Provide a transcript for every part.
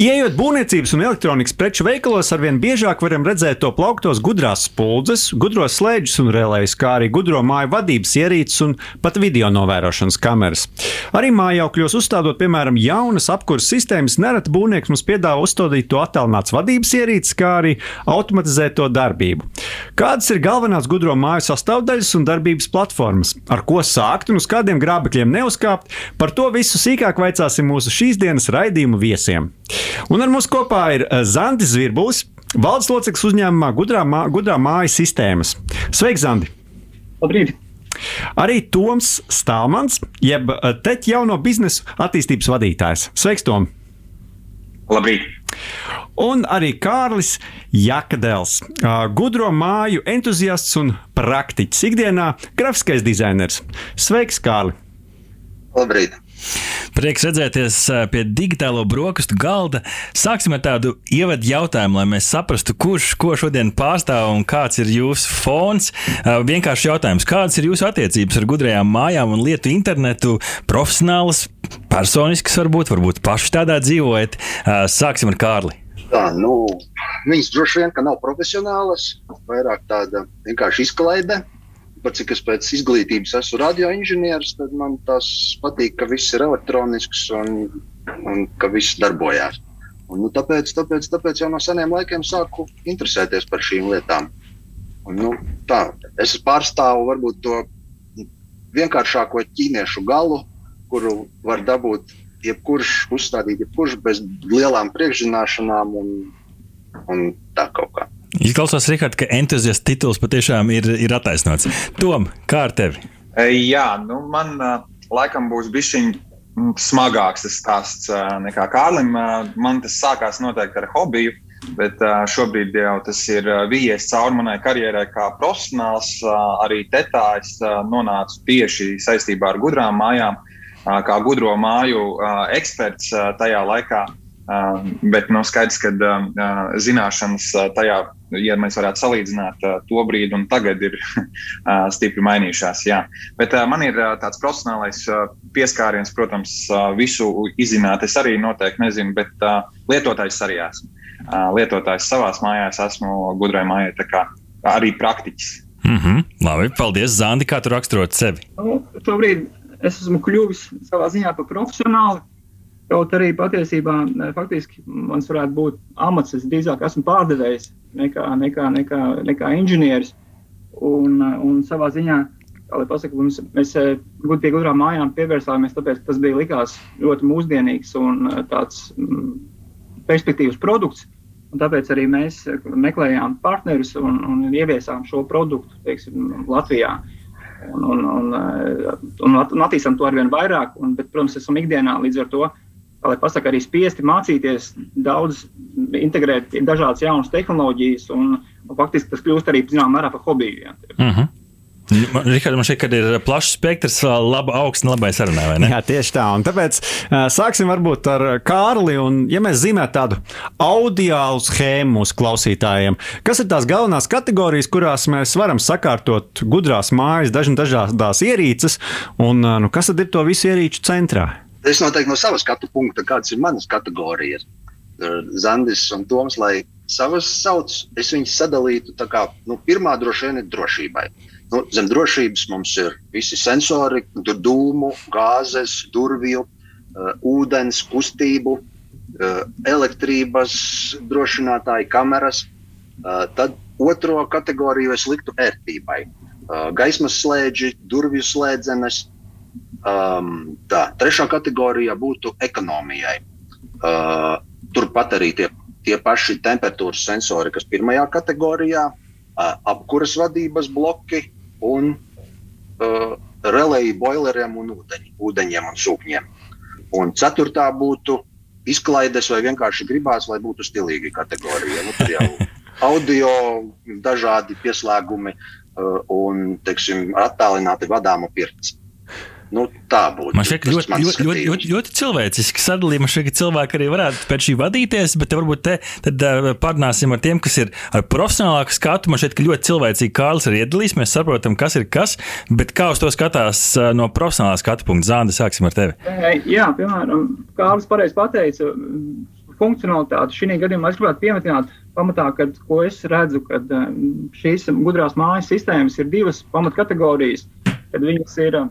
Iejot būvniecības un elektronikas preču veikalos, arvien biežāk varam redzēt to plauktos gudrās spuldzes, gudros slēdžus un relējus, kā arī gudro māju vadības ierīces un pat video novērošanas kameras. Arī mājokļos uzstādot, piemēram, jaunas apkurses sistēmas, nereti būvnieks mums piedāvā uzstādīt to attēlināts vadības ierīces, kā arī automatizēt to darbību. Kādas ir galvenās gudro māju sastāvdaļas un darbības platformas? Ar ko sākt un uz kādiem grābekļiem neuzkāpt? Par to visu sīkāk vaicāsim mūsu šīs dienas raidījumu viesiem. Un ar mums kopā ir Zandis Zvirbulis, valdes loceklis uzņēmumā Gudrā, mā, Gudrā mājas sistēmas. Sveiks, Zandi! Labrīt! Arī Toms Stālmans, jeb TET jauno biznesa attīstības vadītājs. Sveiks, Tom! Labrīt! Un arī Kārlis Jakadēls, gudro māju entuziasts un praktiķis ikdienā, grafiskais dizainers. Sveiks, Kārli! Labrīt! Prieks redzēties pie digitālo brokastu galda. Sāksim ar tādu ievadu jautājumu, lai mēs saprastu, kurš ko šodien pārstāv un kāds ir jūsu fons. Vienkārši jautājums, kādas ir jūsu attiecības ar gudrajām mājām un lietu internetu, profesionālas, personiskas, varbūt, varbūt paši tādā dzīvojat. Sāksim ar Kārli. Tā, nu, viņas droši vien nav profesionālas, vairāk tāda vienkārši izklaide pat cik es pēc izglītības esmu radioinženieris, tad man tas patīk, ka viss ir elektronisks un, un ka viss darbojas. Un, nu, tāpēc, tāpēc, tāpēc jau no seniem laikiem sāku interesēties par šīm lietām. Un, nu, tā, es pārstāvu varbūt to vienkāršāko ķīniešu galu, kuru var dabūt jebkurš, uzstādīt jebkurš bez lielām priekšzināšanām un, un tā kaut kā. Izklausās, Rihard, ka entuziasta tituls patiešām ir, ir attaisnots. Tom, kā ar tevi? Jā, nu man laikam būs bišķiņ smagāks tas stāsts nekā Kārlim. Man tas sākās noteikti ar hobiju, bet šobrīd jau tas ir vijies cauri manai karjerai kā profesionāls. Arī tetā es nonācu tieši saistībā ar gudrām mājām, kā gudro māju eksperts tajā laikā. Bet nu, skaidrs, ka zināšanas tajā, ja mēs varētu salīdzināt to brīdi un tagad, ir stipri mainījušās. Jā. Bet man ir tāds profesionālais pieskāriens, protams, visu izzināt. Es arī noteikti nezinu, bet lietotājs arī esmu. Lietotājs savās mājās esmu gudrai mājai, tā kā arī praktiķis. Mm -hmm. Labi, paldies, Zandi, kā tu raksturot sevi? Nu, šobrīd es esmu kļuvis savā ziņā par profesionāli Kaut arī patiesībā faktiski mans varētu būt amats, es drīzāk esmu pārdevējs nekā, nekā, nekā, nekā inženieris. Un, un savā ziņā, kā lai pasaka, mums, mēs pie gudrām mājām pievērsāmies, tāpēc tas bija likās ļoti mūsdienīgs un tāds perspektīvas produkts. Un tāpēc arī mēs meklējām partnerus un, un ieviesām šo produktu teiksim, Latvijā. Un, un, un, un, attīstām to arvien vairāk. Un, bet, protams, esam ikdienā līdz ar to lai pasakā, arī spiesti mācīties daudz, integrēt dažādas jaunas tehnoloģijas, un, un faktiski tas kļūst arī zināmā mērā par hobiju. Jā. Uh -huh. Rikārd, man šķiet, ka ir plašs spektrs, laba augsts un labai sarunai. Jā, tieši tā. Un tāpēc sāksim varbūt ar Kārli. Un, ja mēs zīmējam tādu audiālu schēmu mūsu klausītājiem, kas ir tās galvenās kategorijas, kurās mēs varam sakārtot gudrās mājas, dažādas ierīces, un nu, kas tad ir to visu ierīču centrā? Es noteikti no savas skatu punkta, kādas ir manas kategorijas. Zandis un Toms, lai savas sauc, es viņus sadalītu tā kā nu, pirmā droši vien ir drošībai. Nu, zem drošības mums ir visi sensori, dūmu, gāzes, durvju, uh, ūdens, kustību, uh, elektrības drošinātāji, kameras. Uh, tad otro kategoriju es liktu ērtībai. Uh, gaismas slēdži, durvju slēdzenes, Um, tā trešā kategorija būtu ekonomijai. Uh, turpat arī tie, tie paši temperatūras sensori, kas pirmajā kategorijā, uh, apkuras vadības bloki un uh, relēji boileriem un ūdeņ, ūdeņiem un sūkņiem. Un ceturtā būtu izklaides vai vienkārši gribās, lai būtu stilīga kategorija. Nu, tur jau audio, dažādi pieslēgumi uh, un, teiksim, attālināti vadāma pirts. Nu, tā būtu. Man šķiet, ļoti, ļoti, ļoti, ļoti, ļoti cilvēciski sadalījumi. Man šķiet, ka cilvēki arī varētu pēc šī vadīties, bet varbūt te tad, uh, parunāsim ar tiem, kas ir ar profesionālāku skatu. Man šķiet, ka ļoti cilvēcīgi Kārlis ir iedalījis. Mēs saprotam, kas ir kas, bet kā uz to skatās uh, no profesionālā skatu punkta. Zāne, sāksim ar tevi. Jā, piemēram, Kārlis pareizi pateica, funkcionalitāti šī gadījumā es gribētu piemetināt pamatā, kad, ko es redzu, kad šīs gudrās mājas sistēmas ir divas pamatkategorijas, kad viņas ir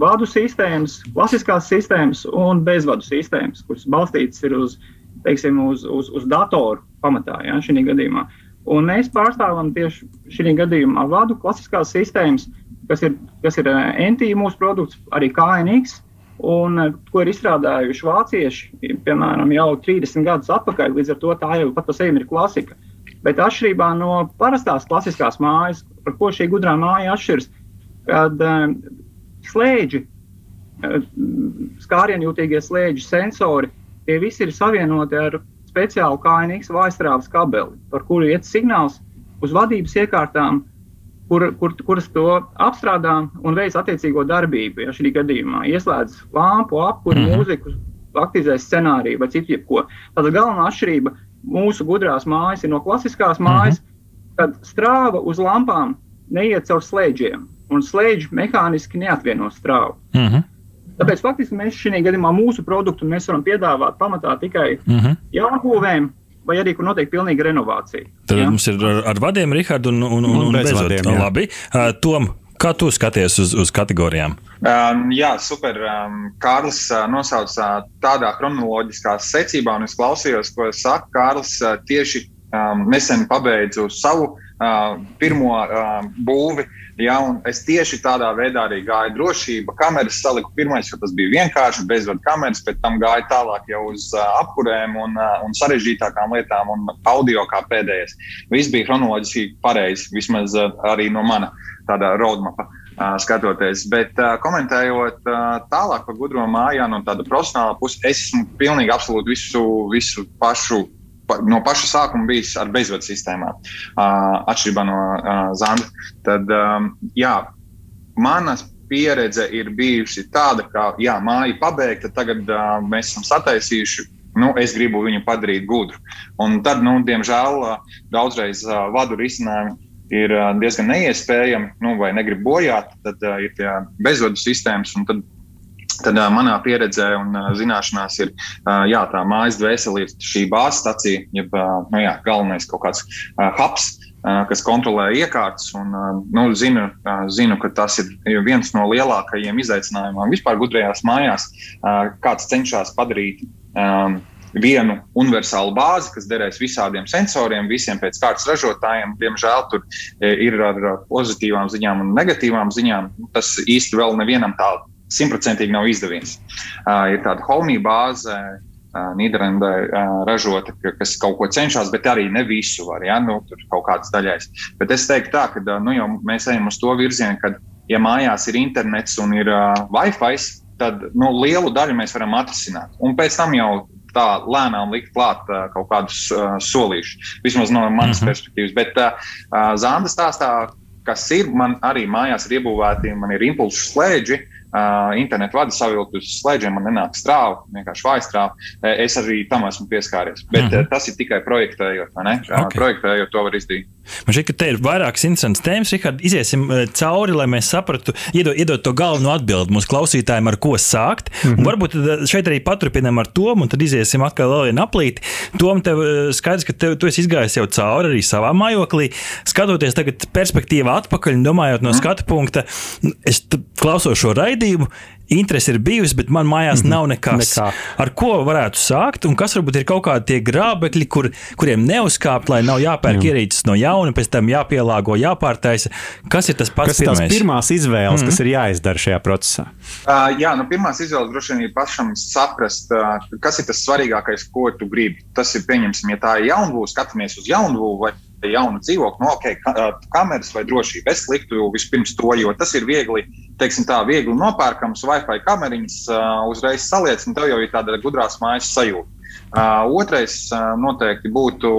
vadu sistēmas, klasiskās sistēmas un bezvadu sistēmas, kuras balstītas ir uz, teiksim, uz, uz, uz datoru pamatā, ja, šī gadījumā. Un mēs pārstāvam tieši šī gadījumā vadu klasiskās sistēmas, kas ir, kas ir NT mūsu produkts, arī KNX, un ko ir izstrādājuši vācieši, piemēram, jau 30 gadus atpakaļ, līdz ar to tā jau pat par sevi ir klasika. Bet atšķirībā no parastās klasiskās mājas, par ko šī gudrā māja atšķiras, kad slēdži, eh, skārienjūtīgie slēdži, sensori, tie visi ir savienoti ar speciālu KNX vājstrāvas kabeli, par kuru iet signāls uz vadības iekārtām, kur, kur, kuras to apstrādā un veids attiecīgo darbību. Ja šī gadījumā ieslēdz lampu, apkuri, mm -hmm. mūziku, aktivizē scenāriju vai citu jebko. Tātad galvenā atšķirība mūsu gudrās mājas ir no klasiskās mājas, mm -hmm. kad strāva uz lampām neiet caur slēdžiem un slēdz mehāniski neatvieno strāvu. Mm -hmm. Tāpēc faktiski mēs šajā gadījumā mūsu produktu varam piedāvāt pamatā tikai mm -hmm. jaunbūvēm. Vai arī, kur notiek pilnīga renovācija. Tad ja? mums ir ar, ar vadiem, Rihards, un, un, un, un bez vadiem. Jā. Labi. Uh, Tom, kā tu skaties uz, uz kategorijām? Um, jā, super. Um, Kārlis uh, nosauca tādā chronoloģiskā secībā, un es klausījos, ko saka Kārlis. Uh, tieši um, nesen pabeidzu savu uh, pirmo būvi. Ja, es tieši tādā veidā arī gāju drošība. Kameras saliku pirmais, jo tas bija vienkārši bezvadu kameras, pēc tam gāju tālāk jau uz apkurēm un, un sarežģītākām lietām un audio kā pēdējais. Viss bija chronoloģiski pareizi, vismaz arī no mana tāda roadmapa. Skatoties, bet komentējot tālāk par gudro māju, no tāda profesionāla puses, es esmu pilnīgi absolūti visu, visu pašu no paša sākuma bijis ar bezvadu sistēmām, atšķirībā no Zanda. Tad, jā, manas pieredze ir bijusi tāda, ka jā, māja pabeigta, tagad mēs esam sataisījuši. Nu, es gribu viņu padarīt gudru. Un tad, nu, diemžēl, daudzreiz vadu risinājumi ir diezgan neiespējami, nu, vai negrib bojāt. Tad uh, ir tie bezvadu sistēmas, un tad Tad uh, manā pieredzē un uh, zināšanās ir uh, jā, tā mājas dvēsele, ir šī bāzes stacija, jeb uh, nu, jā, galvenais kaut kāds uh, hubs, kas kontrolē iekārtas. Un, nu, zinu, zinu, ka tas ir viens no lielākajiem izaicinājumiem vispār gudrajās mājās, kāds cenšas padarīt. Um, vienu universālu bāzi, kas derēs visādiem sensoriem, visiem pēc kārtas ražotājiem. Diemžēl tur ir ar pozitīvām ziņām un negatīvām ziņām. Tas īsti vēl nevienam tā simtprocentīgi nav izdevies. Uh, ir tāda homija bāze. Uh, Nīderlandē uh, ražota, kas kaut ko cenšas, bet arī ne visu var. Ja? Nu, tur kaut kāds daļais. Bet es teiktu, tā, ka nu, mēs ejam uz to virzienu, ka, ja mājās ir internets un ir uh, Wi-Fi, tad nu, lielu daļu mēs varam atrisināt. Un pēc tam jau tā lēnām likt klāt uh, kaut kādus uh, solīšus. Vismaz no manas mm -hmm. perspektīvas. Bet uh, Zanda stāstā, kas ir, man arī mājās ir iebūvēti, man ir impulsu slēdži. Uh, internetu vada savilkt uz slēdzeniem, man nenāk strāva, vienkārši vāja strāva. Es arī tam esmu pieskāries. Bet mm -hmm. tas ir tikai projektējot, ne? Okay. Projektējot, to var izdarīt. Man šķiet, ka te ir vairākas interesantas tēmas. Rihard, iziesim cauri, lai mēs saprastu, iedod, iedod to galveno atbildi mūsu klausītājiem, ar ko sākt. Mm -hmm. Varbūt šeit arī paturpinām ar to, un tad iziesim atkal vēl vienu aplīti. Tom, tev skaidrs, ka tev, tu esi izgājis jau cauri arī savā mājoklī. Skatoties tagad perspektīvā atpakaļ, domājot no -hmm. skatu punkta, es klausos šo raidījumu. Interese ir bijusi, bet man mājās mm -hmm. nav nekas. Nekā. Ar ko varētu sākt, un kas varbūt ir kaut kādi tie grābekļi, kur, kuriem neuzkāpt, lai nav jāpērk mm. ierīces no jauna, pēc tam jāpielāgo, jāpārtaisa. Kas ir tas pats kas pirmais? tās pirmās izvēles, mm -hmm. kas ir jāizdara šajā procesā? Uh, jā, nu, pirmās izvēles droši vien ir pašam saprast, uh, kas ir tas svarīgākais, ko tu gribi. Tas ir, pieņemsim, ja tā ir jaunbūve, skatāmies uz jaunbūvu vai jaunu dzīvokli, no ok, kameras vai drošība. Es liktu vispirms to, jo tas ir viegli, teiksim, tā viegli nopērkams, Wi-Fi kameriņas uzreiz saliec, un tev jau ir tāda gudrās mājas sajūta. Otrais noteikti būtu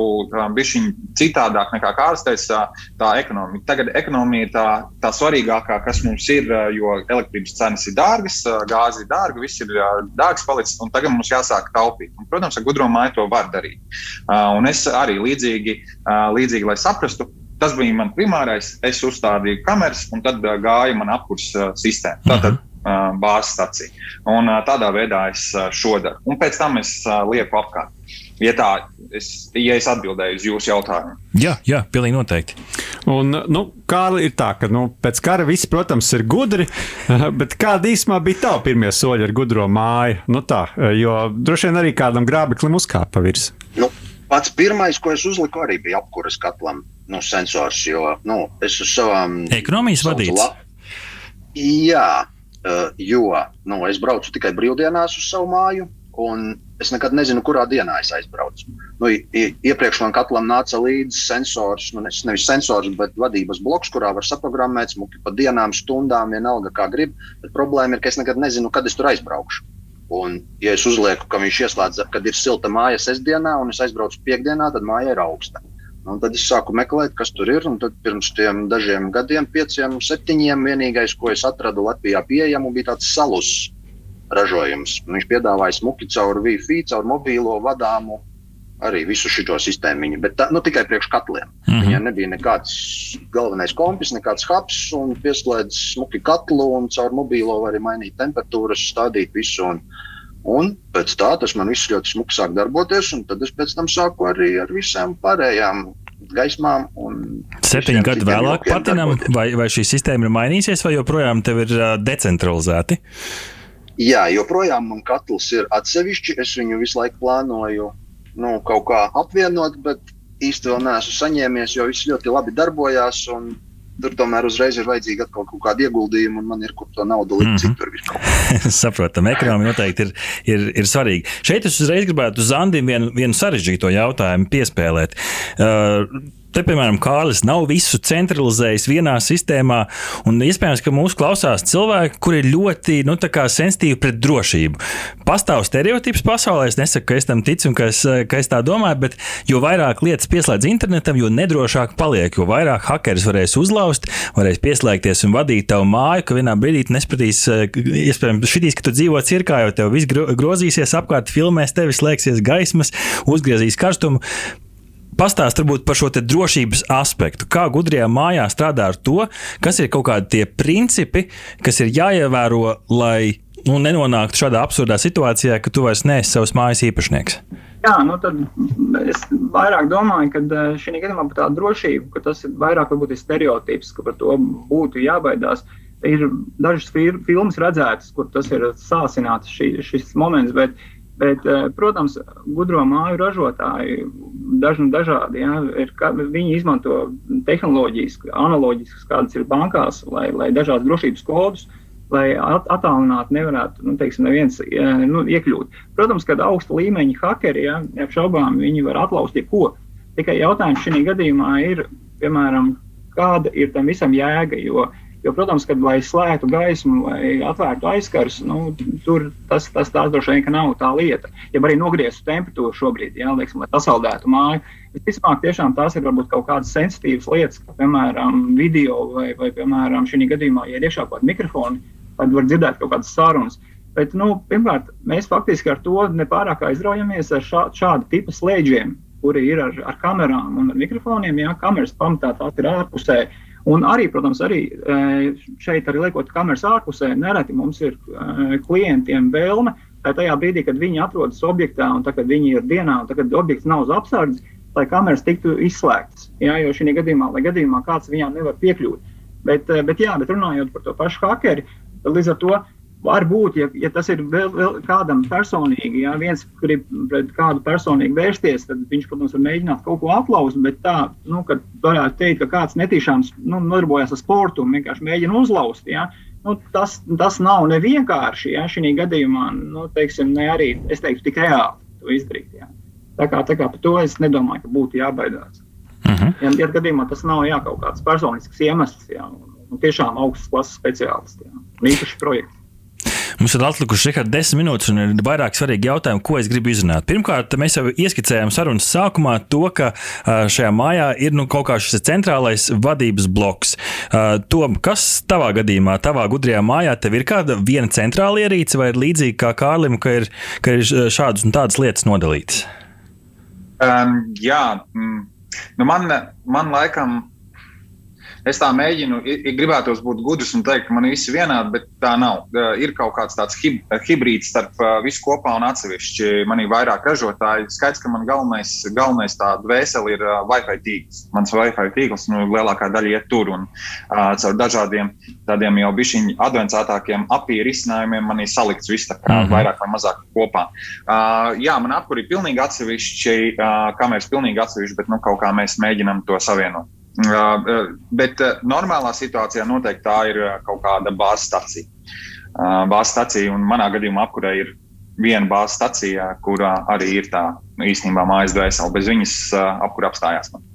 bijis citādāk nekā Kārlis teica, tā ekonomija. Tagad ekonomija ir tā, tā svarīgākā, kas mums ir, jo elektrības cenas ir dārgas, gāze ir dārga, viss ir dārgs palicis, un tagad mums jāsāk taupīt. Un, protams, ar gudro māju to var darīt. Un es arī līdzīgi, līdzīgi, lai saprastu, tas bija mans primārais. Es uzstādīju kameras, un tad gāja mana apkurss sistēma. Tātad, uh, bāzes stacija. Un tādā veidā es šo daru. Un pēc tam es lieku apkārt. Ja tā, es, ja es atbildēju uz jūsu jautājumu. Jā, jā pilnīgi noteikti. Un, nu, kā ir tā, ka nu, pēc kara viss, protams, ir gudri, bet kāda īsumā bija tā pirmie soļi ar gudro māju? Nu, tā, jo droši vien arī kādam grābeklim uzkāpa virs. Nu, pats pirmais, ko es uzliku, arī bija apkuras katlam nu, sensors, jo nu, es uz savām. Ekonomijas vadīts. La... Jā, jo nu, es braucu tikai brīvdienās uz savu māju, un es nekad nezinu, kurā dienā es aizbraucu. Nu, iepriekš man katlam nāca līdzi sensors, nu, nevis sensors, bet vadības bloks, kurā var saprogrammēt smuki pa dienām, stundām, vienalga kā grib. Bet problēma ir, ka es nekad nezinu, kad es tur aizbraukšu. Un, ja es uzlieku, ka viņš ieslēdz, kad ir silta māja sestdienā, un es aizbraucu piekdienā, tad māja ir augsta. Un tad es sāku meklēt, kas tur ir. Pirms dažiem gadiem, pieciem, septiņiem, vienīgais, ko es atradu Latvijā pieejamu, bija tāds salus ražojums. Viņš piedāvāja smuki caur Wi-Fi, caur mobīlo vadāmu arī visu šo sistēmu. Bet tā, nu, tikai priekš katliem. Mm -hmm. Viņam nebija nekāds galvenais kompis, nekāds hubs, un pieslēdz smuki katlu, un caur mobīlo var arī mainīt temperatūras, stādīt visu. Un, Un pēc tā tas man viss ļoti smuki sāk darboties, un tad es pēc tam sāku arī ar visām pārējām gaismām. Septiņi gadi vēlāk patinam, vai, vai šī sistēma ir mainījusies, vai joprojām tev ir decentralizēti? Jā, joprojām man katls ir atsevišķi. Es viņu visu laiku plānoju nu, kaut kā apvienot, bet īsti vēl neesmu saņēmies, jo viss ļoti labi darbojās. Un Tur tomēr uzreiz ir vajadzīga atkal kaut kāda ieguldījuma, un man ir kur to naudu likt mm -hmm. citur. Saprotam, ekonomija noteikti ir, ir, ir svarīga. Šeit es uzreiz gribētu Zandim vienu, vienu sarežģīto jautājumu piespēlēt. Uh, te, piemēram, Kārlis nav visu centralizējis vienā sistēmā, un iespējams, ka mūsu klausās cilvēki, kuri ir ļoti nu, sensitīvi pret drošību. Pastāv stereotips pasaulē, es nesaku, ka es tam ticu un ka es, ka es tā domāju, bet jo vairāk lietas pieslēdz internetam, jo nedrošāk paliek, jo vairāk hackers varēs uzlauzt, varēs pieslēgties un vadīt tavu māju, ka vienā brīdī nespratīs, iespējams, šitīs, ka tu dzīvo cirkā, jo tev viss grozīsies apkārt, filmēs tevi, slēgsies gaismas, uzgriezīs karstumu. Pastāst varbūt par šo drošības aspektu. Kā gudrijā mājā strādā ar to, kas ir kaut kādi tie principi, kas ir jāievēro, lai nu, nenonāktu šādā absurdā situācijā, ka tu vairs neesi savs mājas īpašnieks. Jā, nu tad es vairāk domāju, ka eh, šī gadījumā par tādu drošību, ka tas ir vairāk varbūt ir stereotips, ka par to būtu jābaidās. Ir dažas filmas redzētas, kur tas ir sāsināts šī, šis moments, bet uh, Bet, eh, protams, gudro māju ražotāji dažni dažādi. Ja, ir, viņi izmanto tehnoloģijas, analoģiskas, kādas ir bankās, lai, lai dažādas drošības kodus, lai at, attālināti nevarētu nu, teiksim, neviens eh, nu, iekļūt. Protams, kad augsta līmeņa hakeri, ja, neapšaubām, viņi var atlauzt jebko. Tikai jautājums šī gadījumā ir, piemēram, kāda ir tam visam jēga. Jo, uh, Jo, protams, kad lai slēgtu gaismu vai atvērtu aizskars, nu, tur tas, tas tās droši vien nav tā lieta. Ja arī nogrieztu temperatūru šobrīd, jā, lieksim, lai sasaldētu māju, visticamāk, tiešām tās ir varbūt kaut kādas sensitīvas lietas, kā piemēram video vai, vai piemēram, šī gadījumā, ja ir iekšā kaut kāda mikrofona, tad var dzirdēt kaut kādas sarunas. Bet, nu, pirmkārt, mēs faktiski ar to nepārāk aizraujamies ar šā, šādu tipu slēdžiem, kuri ir ar, ar kamerām un ar mikrofoniem. Jā, kameras pamatā tās ir ārpusē. Uh, Un arī, protams, arī e, šeit, arī liekot kameras ārpusē, nereti mums ir e, klientiem vēlme, tajā brīdī, kad viņi atrodas objektā, un tad, kad viņi ir dienā, un tad, kad objekts nav uz apsardzes, lai kameras tiktu izslēgtas. Jā, jo šī gadījumā, lai gadījumā kāds viņām nevar piekļūt. Bet, e, bet, jā, bet runājot par to pašu hakeri, līdz ar to Var būt, ja, ja tas ir vēl, vēl kādam personīgi, ja viens grib pret kādu personīgi vērsties, tad viņš, protams, var mēģināt kaut ko aplauzt, bet tā, nu, ka varētu teikt, ka kāds netīšām nu, nodarbojas ar sportu un vienkārši mēģina uzlauzt. Ja, nu, tas, tas nav nevienkārši. Ja, šī gadījumā, nu, teiksim, ne arī, es teiktu, tik reāli to izdarīt. Ja. Tā kā, tā kā par to es nedomāju, ka būtu jābaidās. Uh mhm. -huh. ja, ja gadījumā tas nav jā, kaut kāds personisks iemesls, ja, un, un tiešām augstas klases speciālists, ja, īpaši projekts. Mums ir atlikuši tikai desmit minūtes, un ir vairāk svarīgi jautājumi, ko es gribu izrunāt. Pirmkārt, mēs jau ieskicējām sarunas sākumā to, ka šajā mājā ir nu, kaut kā šis centrālais vadības bloks. Tom, kas tavā gadījumā, tavā gudrajā mājā, tev ir kāda viena centrāla ierīce, vai ir līdzīgi kā Kārlim, ka ir, ka ir šādas un tādas lietas nodalītas? Um, jā, mm, nu man, man laikam Es tā mēģinu, gribētos būt gudrs un teikt, ka man viss ir vienādi, bet tā nav. Ir kaut kāds tāds hib hibrīds starp visu kopā un atsevišķi. Man ir vairāk ražotāji. Skaidrs, ka man galvenais, galvenais tā dvēseli ir Wi-Fi tīkls. Mans Wi-Fi tīkls, nu, lielākā daļa iet tur un caur dažādiem tādiem jau bišķiņu advancētākiem apīri risinājumiem man ir salikts viss tā kā mm -hmm. vairāk vai mazāk kopā. Uh, jā, man apkuri ir pilnīgi atsevišķi, uh, kameras pilnīgi atsevišķi, bet nu, kaut kā mēs mēģinam to savienot. Bet normālā situācijā noteikti tā ir kaut kāda bāzes stacija. Bāzes stacija, un manā gadījumā apkurē ir viena bāzes stacija, kurā arī ir tā īstenībā mājas dvēsele. Bez viņas apkurē apstājās. Man.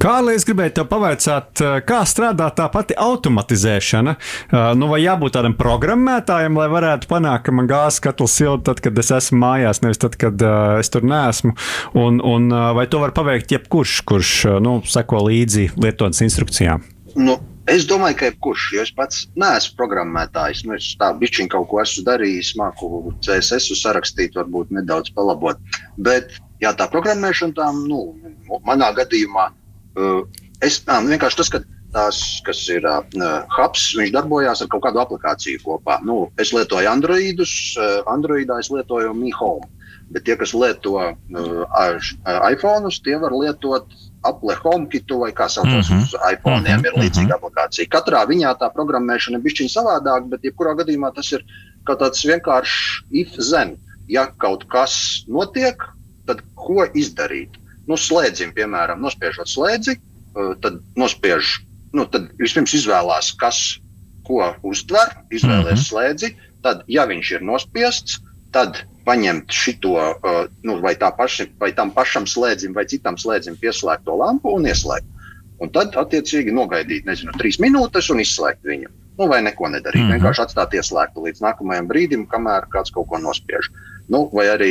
Kārli, es gribēju te pavaicāt, eh, kā strādā tā pati automatizēšana. Eh, nu, vai jābūt tādam programmētājam, lai varētu panākt, ka man gāzes katls silda tad, kad es esmu mājās, nevis tad, kad uh, es tur neesmu. Un, un, vai to var paveikt jebkurš, kurš nu, seko līdzi lietotnes instrukcijām? Nu, Es domāju, ka jebkurš, jo es pats neesmu programmētājs, nu, es tādu bišķiņu kaut ko esmu darījis, māku CSS sarakstīt, varbūt nedaudz palabot. Bet, jā, tā programmēšana, tā, nu, manā gadījumā, uh, es tā, nu, vienkārši tas, ka tās, kas ir uh, hubs, viņš darbojās ar kaut kādu aplikāciju kopā. Nu, es lietoju Androidus, uh, Androidā es lietoju Mi Home. Bet tie, kas lieto uh, iPhone, tie var lietot Apple HomeKitu vai kā saucās mm -hmm. uz iPhone, mm -hmm. ir līdzīga mm -hmm. aplikācija. Katrā viņā tā programmēšana ir bišķiņa savādāka, bet jebkurā gadījumā tas ir kā tāds vienkāršs if-zen. Ja kaut kas notiek, tad ko izdarīt? Nu, slēdzim, piemēram, nospiežot slēdzi, tad nospiež, nu, tad vispirms izvēlās, kas ko uztver, izvēlēs mm -hmm. slēdzi. Tad, ja viņš ir nospiests, tad paņemt šito, uh, nu, vai, paši, vai tam pašam slēdzim, vai citam slēdzim pieslēgt to lampu un ieslēgt. Un tad, attiecīgi, nogaidīt, nezinu, trīs minūtes un izslēgt viņu. Nu, vai neko nedarīt. Mm -hmm. Vienkārši atstāt ieslēgtu līdz nākamajam brīdim, kamēr kāds kaut ko nospiež. Nu, vai arī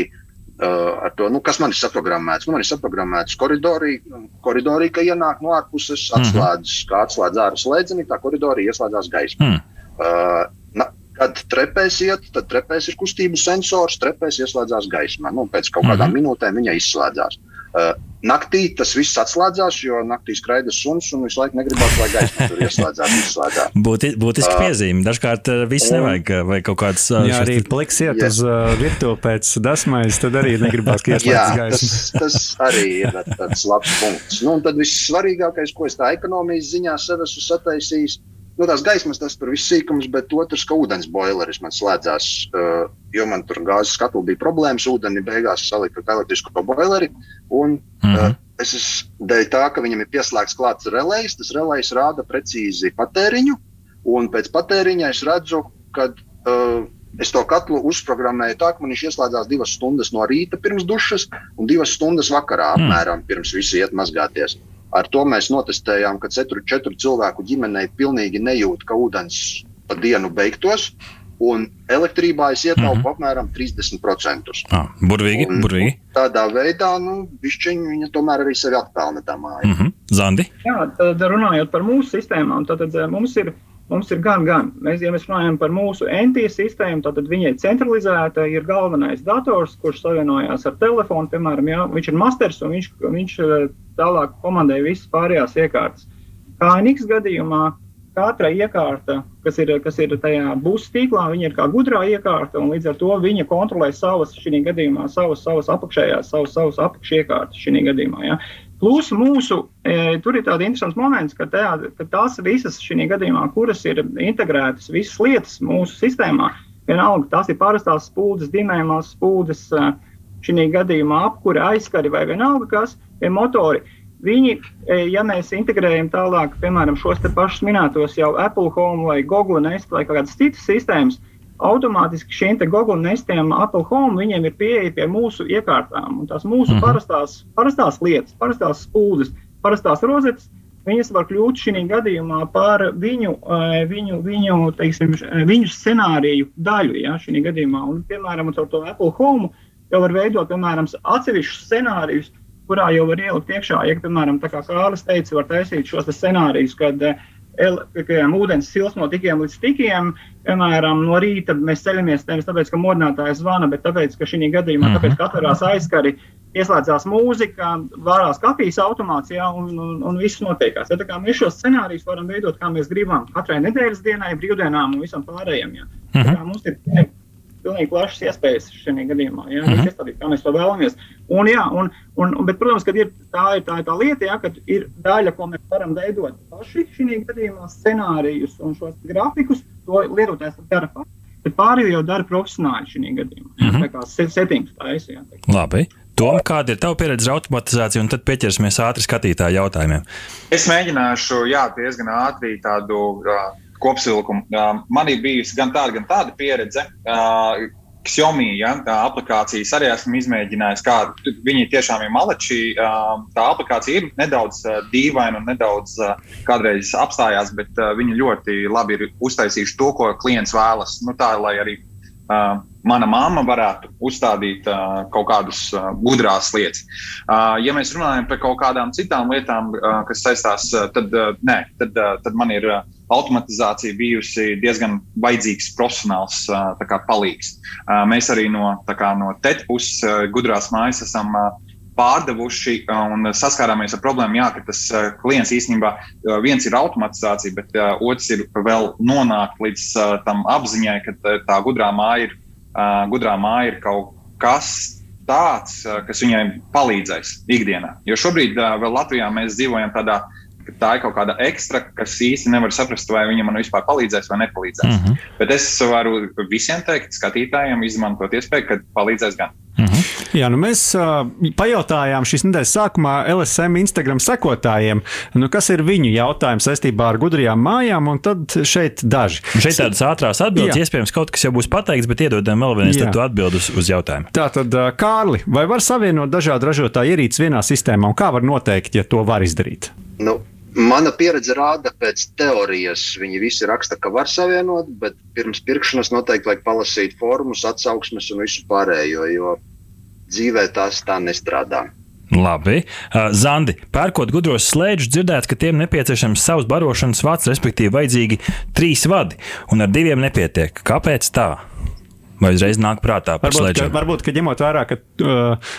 ar to, nu, kas man ir saprogrammēts. Nu, man ir saprogrammēts koridorī, koridorī ka ienāk no ārpuses, mhm. atslēdz, mm kā atslēdz ārā slēdzeni, tā koridorī ieslēdzās gaisma. Mm. Uh, na, Kad trepēs iet, tad trepēs ir kustību sensors, trepēs ieslēdzās gaismā. Nu, pēc kaut kādām mm minūtēm viņa izslēdzās. Uh, naktī tas viss atslēdzās, jo naktī skraida suns un visu laiku negribās, lai gaisma tur ieslēdzās. izslēdzās. Būti, būtiski uh, piezīme. Dažkārt viss un, nevajag, vai kaut kāds. Jā, arī pliks iet uz uh, virtuvi pēc dasmais, tad arī negribās, ka ieslēdzas gaisma. Tas, tas arī ir tāds labs punkts. Nu, un tad viss svarīgākais, ko es tā ekonomijas ziņā sev esmu sataisījis, nu, tās gaismas, tas tur viss sīkums, bet otrs, ka ūdens boileris man slēdzās, uh, jo man tur gāzes skatlu bija problēmas. Ūdeni beigās salika elektrisko boileri. Un, mm -hmm. uh, es esmu dēļ tā, ka viņam ir pieslēgts klāts relējs. Tas relējs rāda precīzi patēriņu, un pēc patēriņa es redzu, ka uh, Es to katlu uzprogrammēju tā, ka man viņš ieslēdzās divas stundas no rīta pirms dušas un divas stundas vakarā, mm. apmēram pirms visi iet mazgāties. Ar to mēs notestējām, ka četru, četru cilvēku ģimenei pilnīgi nejūt, ka ūdens pa dienu beigtos. Un elektrībā es ietaupu mm -hmm. apmēram 30%. Ah, burvīgi, un, burvīgi. Un tādā veidā, nu, viņa tomēr arī sevi māja. Mm -hmm. Zandi? Jā, tad runājot par mūsu sistēmām, tad, tad mums ir Mums ir gan, gan. Mēs, ja mēs runājam par mūsu NT sistēmu, tad viņa ir centralizēta. Ir galvenais dators, kurš savienojās ar telefonu, piemēram, jā, viņš ir masters un viņš, viņš eh, tālāk komandē visas pārējās iekārtas. Kā NX gadījumā, katra iekārta, kas ir, kas ir tajā būs tīklā, viņa ir kā gudrā iekārta, un līdz ar to viņa kontrolē savas, šī gadījumā, savas, savas apakšējās, savas, savas apakšiekārtas šī gadījumā. Ja. Plus mūsu, e, tur ir tāds interesants moments, ka, tā, ka tās visas šī gadījumā, kuras ir integrētas, visas lietas mūsu sistēmā, vienalga tās ir parastās spūdes, dimējumās spūdes, e, šī gadījumā apkūra, aizskari vai vienalga kas, ir motori. Viņi, e, ja mēs integrējam tālāk, piemēram, šos pašus minētos jau Apple Home vai Google Nest vai kādas citas sistēmas, automātiski šiem Google nestiem, Apple Home, viņiem ir pieeja pie mūsu iekārtām. Un tās mūsu -hmm. parastās, parastās lietas, parastās spūdes, parastās rozetes, viņas var kļūt šī gadījumā par viņu, viņu, viņu, teiksim, viņu scenāriju daļu. Ja, gadījumā. Un, piemēram, ar to Apple Home jau var veidot piemēram, atsevišķus scenārijus, kurā jau var ielikt iekšā, ja, piemēram, tā kā Kārlis teica, var taisīt šos scenārijus, kad uh, ūdens sils no tikiem līdz tikiem. Piemēram, no rīta mēs ceļamies nevis tāpēc, ka modinātājs zvana, bet tāpēc, ka šī gadījumā, mm -hmm. tāpēc, ka atverās aizskari, ieslēdzās mūzika, vārās kafijas automāts, jā, un, un, un viss notiekās. Ja, mēs šos scenārijus varam veidot, kā mēs gribam, katrai nedēļas dienai, brīvdienām un visam pārējiem. Jā. Mm -hmm. Mums ir pilnīgi plašas iespējas šajā gadījumā. Ja, mm -hmm. Izstādīt, kā mēs to vēlamies. Un, jā, un, un, bet, protams, ka ir, tā, ir, tā ir tā lieta, ja, ka ir daļa, ko mēs varam veidot paši šajā gadījumā, scenārijus un šos grafikus. To lietotājs dara pats. Bet pārējo jau dara profesionāli šajā gadījumā. Mm -hmm. Tā kā settings taisa. Labi. Tom, kāda ir tava pieredze ar automatizāciju, un tad pieķersimies ātri skatītāju jautājumiem? Es mēģināšu, jā, diezgan ātri tādu uh, kopsavilkumu. Uh, man ir bijusi gan tāda, gan tāda pieredze. Uh, Xiaomi ja, aplikācijas arī esmu izmēģinājis, kā viņi tiešām ir maleči. Tā aplikācija ir nedaudz dīvaina un nedaudz kādreiz apstājās, bet viņi ļoti labi ir uztaisījuši to, ko klients vēlas. Nu, tā, lai arī uh, mana mamma varētu uzstādīt uh, kaut kādas uh, gudrās lietas. Uh, ja mēs runājam par kaut kādām citām lietām, uh, kas saistās, uh, tad, uh, nē, tad, uh, tad man ir uh, automatizācija bijusi diezgan vajadzīgs profesionāls uh, kā, palīgs. Uh, mēs arī no, kā, no TET puses uh, gudrās mājas esam. Uh, pārdevuši un saskārāmies ar problēmu, jā, ka tas klients īstenībā viens ir automatizācija, bet otrs ir vēl nonākt līdz tam apziņai, ka tā gudrā māja ir uh, gudrā māja ir kaut kas tāds, uh, kas viņai palīdzēs ikdienā. Jo šobrīd uh, vēl Latvijā mēs dzīvojam tādā ka tā ir kaut kāda ekstra, kas īsti nevar saprast, vai viņa man vispār palīdzēs vai nepalīdzēs. Mm -hmm. Bet es varu visiem teikt, skatītājiem, izmantot iespēju, ka palīdzēs gan. Mm -hmm. Jā, nu mēs uh, pajautājām šīs nedēļas sākumā LSM Instagram sekotājiem, nu, kas ir viņu jautājums saistībā ar gudrajām mājām, un tad šeit daži. Šeit tādas ātrās atbildes, Jā. iespējams, kaut kas jau būs pateikts, bet iedodam vēl vienreiz tu atbildus uz jautājumu. Tātad, uh, Kārli, vai var savienot dažādu ražotāju ierīces vienā sistēmā, un kā var noteikt, ja to var izdarīt? Nu. Mana pieredze rāda, pēc teorijas viņi visi raksta, ka var savienot, bet pirms pirkšanas noteikti vajag palasīt formus, atsauksmes un visu pārējo, jo dzīvē tas tā nestrādā. Labi. Uh, Zandi, pērkot gudros slēdžus, dzirdēts, ka tiem nepieciešams savs barošanas vats, respektīvi, vajadzīgi trīs vadi, un ar diviem nepietiek. Kāpēc tā? Vai uzreiz nāk prātā par varbūt, slēdzenēm? Varbūt, ka ņemot vērā, ka uh,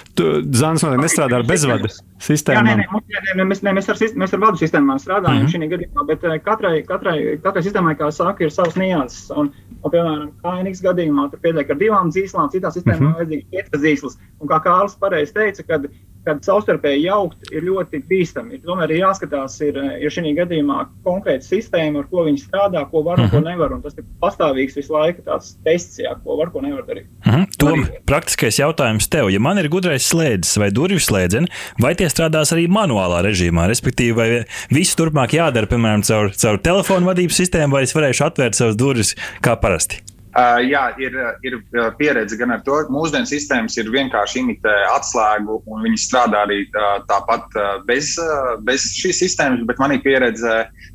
Zāns noteikti nestrādā ar bezvadu sistēmu. Jā, nē, nē, nē, nē, mēs, nē, mēs, ar, mēs ar vadu sistēmām strādājam mm -hmm. šī gadījumā, bet katrai, katrai, katrai sistēmai, kā saka, ir savs nianses. Un, un, piemēram, KNX gadījumā tur pietiek ar divām dzīslām, citā sistēmā mm -hmm. vajadzīgs piecas dzīslas. Un kā Kārlis pareizi teica, kad kad savstarpēji jaukt ir ļoti bīstami. Tomēr ir jāskatās, ir, ir šī gadījumā konkrēta sistēma, ar ko viņi strādā, ko var un ko mhm. nevar. Un tas ir pastāvīgs visu laiku tāds tests, jā, ko var, ko nevar darīt. Mm -hmm. Tom, praktiskais jautājums tev. Ja man ir gudrais slēdzis vai durvju slēdzene, vai tie strādās arī manuālā režīmā? Respektīvi, vai viss turpmāk jādara, piemēram, caur, caur telefonu vadības sistēmu, vai es varēšu atvērt savas durvis kā parasti? Uh, jā, ir, ir pieredze gan ar to, ka mūsdienu sistēmas ir vienkārši imitē atslēgu, un viņi strādā arī uh, tāpat uh, bez, uh, bez šīs sistēmas. Bet man ir pieredze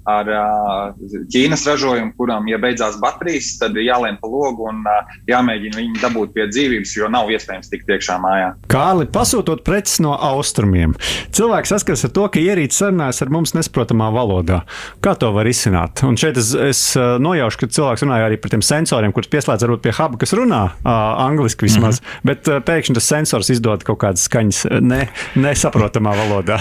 ar uh, Ķīnas ražojumu, kuram, ja beidzās baterijas, tad jālien pa logu un uh, jāmēģina viņu dabūt pie dzīvības, jo nav iespējams tikt iekšā mājā. Kāli pasūtot preces no austrumiem, cilvēks saskars ar to, ka ierīce sarunājas ar mums nesaprotamā valodā. Kā to var izsināt? Un šeit es, es nojaušu, ka cilvēks runāja arī par tiem sensoriem, kurus pieslēdz varbūt pie huba, kas runā uh, angliski vismaz, mm -hmm. bet uh, pēkšņi tas sensors izdod kaut kādas skaņas ne, nesaprotamā valodā.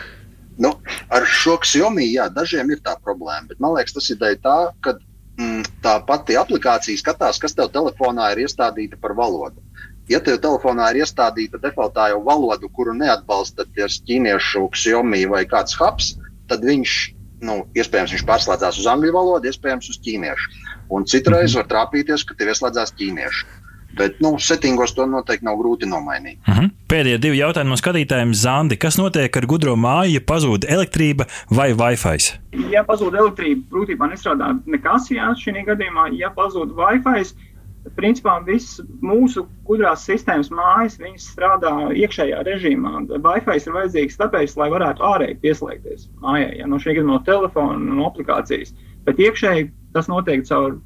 nu, ar šo Xiaomi, jā, dažiem ir tā problēma, bet man liekas, tas ir dēļ tā, ka mm, tā pati aplikācija skatās, kas tev telefonā ir iestādīta par valodu. Ja tev telefonā ir iestādīta defaultā jau valoda, kuru neatbalsta ķīniešu Xiaomi vai kāds hubs, tad viņš nu, iespējams, viņš pārslēdzās uz angļu valodu, iespējams, uz ķīniešu. Un citreiz mhm. var trāpīties, ka tev ieslēdzās ķīniešu. Bet, nu, settingos to noteikti nav grūti nomainīt. Uh mhm. -huh. Pēdējie divi jautājumi no skatītājiem. Zandi, kas notiek ar gudro māju, ja pazūd elektrība vai Wi-Fi? Ja pazūd elektrība, būtībā nestrādā nekas, jā, šī gadījumā, ja pazūd Wi-Fi, principā viss mūsu gudrās sistēmas mājas, viņas strādā iekšējā režīmā. Wi-Fi ir vajadzīgs tāpēc, lai varētu ārēji pieslēgties mājai, ja no šī gadījuma no telefona, no aplikācijas. Bet iekšēji tas notiek caur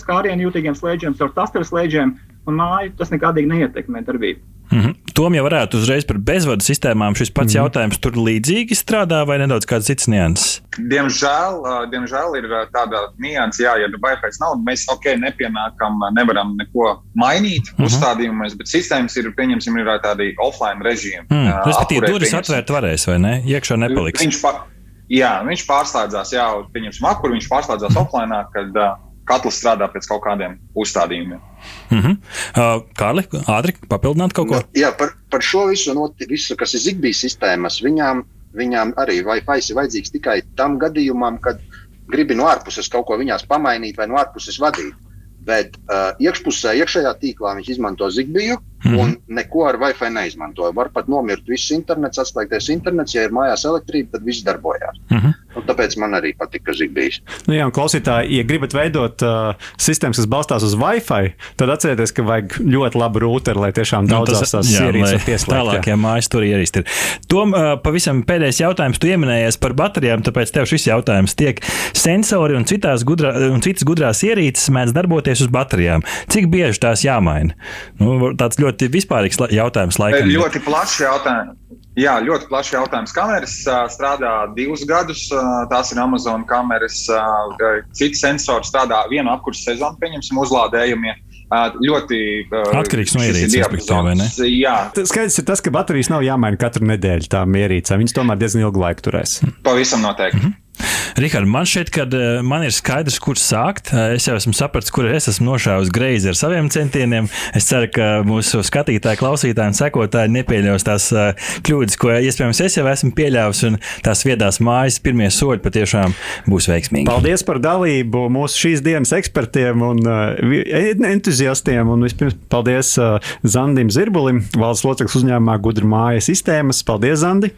skārienu jūtīgiem slēdzeniem, caur tasteru slēdzeniem, un māju tas nekādīgi neietekmē darbību. Mm -hmm. Tom jau varētu uzreiz par bezvadu sistēmām. Šis pats mm -hmm. jautājums tur līdzīgi strādā vai nedaudz kāds cits nianses? Diemžēl, diemžēl ir tāda nianses, jā, ja Wi-Fi nav, mēs ok, nepienākam, nevaram neko mainīt mm -hmm. uzstādījumos, bet sistēmas ir, pieņemsim, ir tādi offline režīmi. Mm, Respektīvi, durvis atvērt varēs vai ne? Iekšā nepaliks. Viņš, pa, jā, viņš pārslēdzās, jā, pieņemsim, akur viņš pārslēdzās offline, kad uh, katls strādā pēc kaut kādiem uzstādījumiem. Mm -hmm. uh, Kārli, ātri papildināt kaut ko? Nu, jā, par, par šo visu, no, visu, kas ir Zigbee sistēmas, viņām, viņām arī Wi-Fi ir vajadzīgs tikai tam gadījumam, kad gribi no ārpuses kaut ko viņās pamainīt vai no ārpuses vadīt. Bet uh, iekšpusē, iekšējā tīklā viņš izmanto Zigbee, Mm. Un neko ar Wi-Fi neizmantoju. Var pat nomirt viss internets, atslēgties internets. Ja ir mājās elektrība, tad viss darbojās. Mm -hmm. Tāpēc man arī patika Zigbijs. Nu jā, un klausītāji, ja gribat veidot uh, sistēmas, kas balstās uz Wi-Fi, tad atcerieties, ka vajag ļoti labu rūteri, lai tiešām nu, daudzās tās ierīces pieslēgtu. Tālākie mājas tur ierīst ir. Tom, uh, pavisam pēdējais jautājums. Tu pieminējies par baterijām, tāpēc tev šis jautājums tiek. Sensori un, gudrā, un citas gudrās ierīces mēdz darboties uz baterijām. Cik bieži tās jāmaina? Nu, tāds ļoti ļoti vispārīgs jautājums. Laikam. Ļoti plašs jautājums. Jā, ļoti plašs jautājums. Kameras strādā divus gadus. Tās ir Amazon kameras. Citi sensori strādā vienu apkursu sezonu, pieņemsim, uzlādējumiem. Ļoti atkarīgs no ierīces, vai ne? Jā, skaidrs ir tas, ka baterijas nav jāmaina katru nedēļu tām ierīcēm. Viņas tomēr diezgan ilgu laiku turēs. Pavisam noteikti. Mm -hmm. Rihard, man šķiet, ka eh, man ir skaidrs, kur sākt. Eh, es jau esmu sapratis, kur es esmu nošāvis greizi ar saviem centieniem. Es ceru, ka mūsu skatītāji, klausītāji un sekotāji nepieļaus tās eh, kļūdas, ko iespējams es jau esmu pieļāvis, un tās viedās mājas pirmie soļi patiešām būs veiksmīgi. Paldies par dalību mūsu šīs dienas ekspertiem un entuziastiem. Un vispirms paldies Zandim Zirbulim, valsts loceklis uzņēmumā Gudra māja sistēmas. Paldies, Zandi!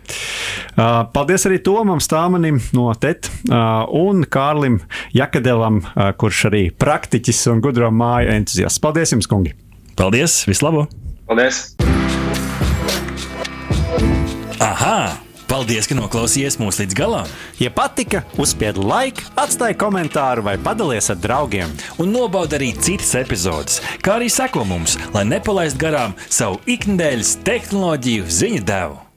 Paldies arī Tomam Stāmanim no Te Uh, un Kārlim Jakadelam, kurš arī praktiķis un gudro māju entuziasts. Paldies jums, kungi! Paldies! Vislabāk! Paldies! Aha! Paldies, ka noklausījāties mūsu līdz galam! Ja patika, uzspiediet laiku, atstājiet komentāru vai padalieties ar draugiem. Un nobaudiet arī citas epizodes, kā arī sekot mums, lai nepalaistu garām savu ikdienas tehnoloģiju ziņu devumu.